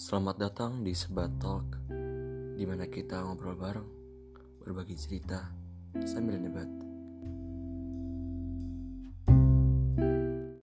Selamat datang di Sebat Talk, di mana kita ngobrol bareng, berbagi cerita, sambil debat.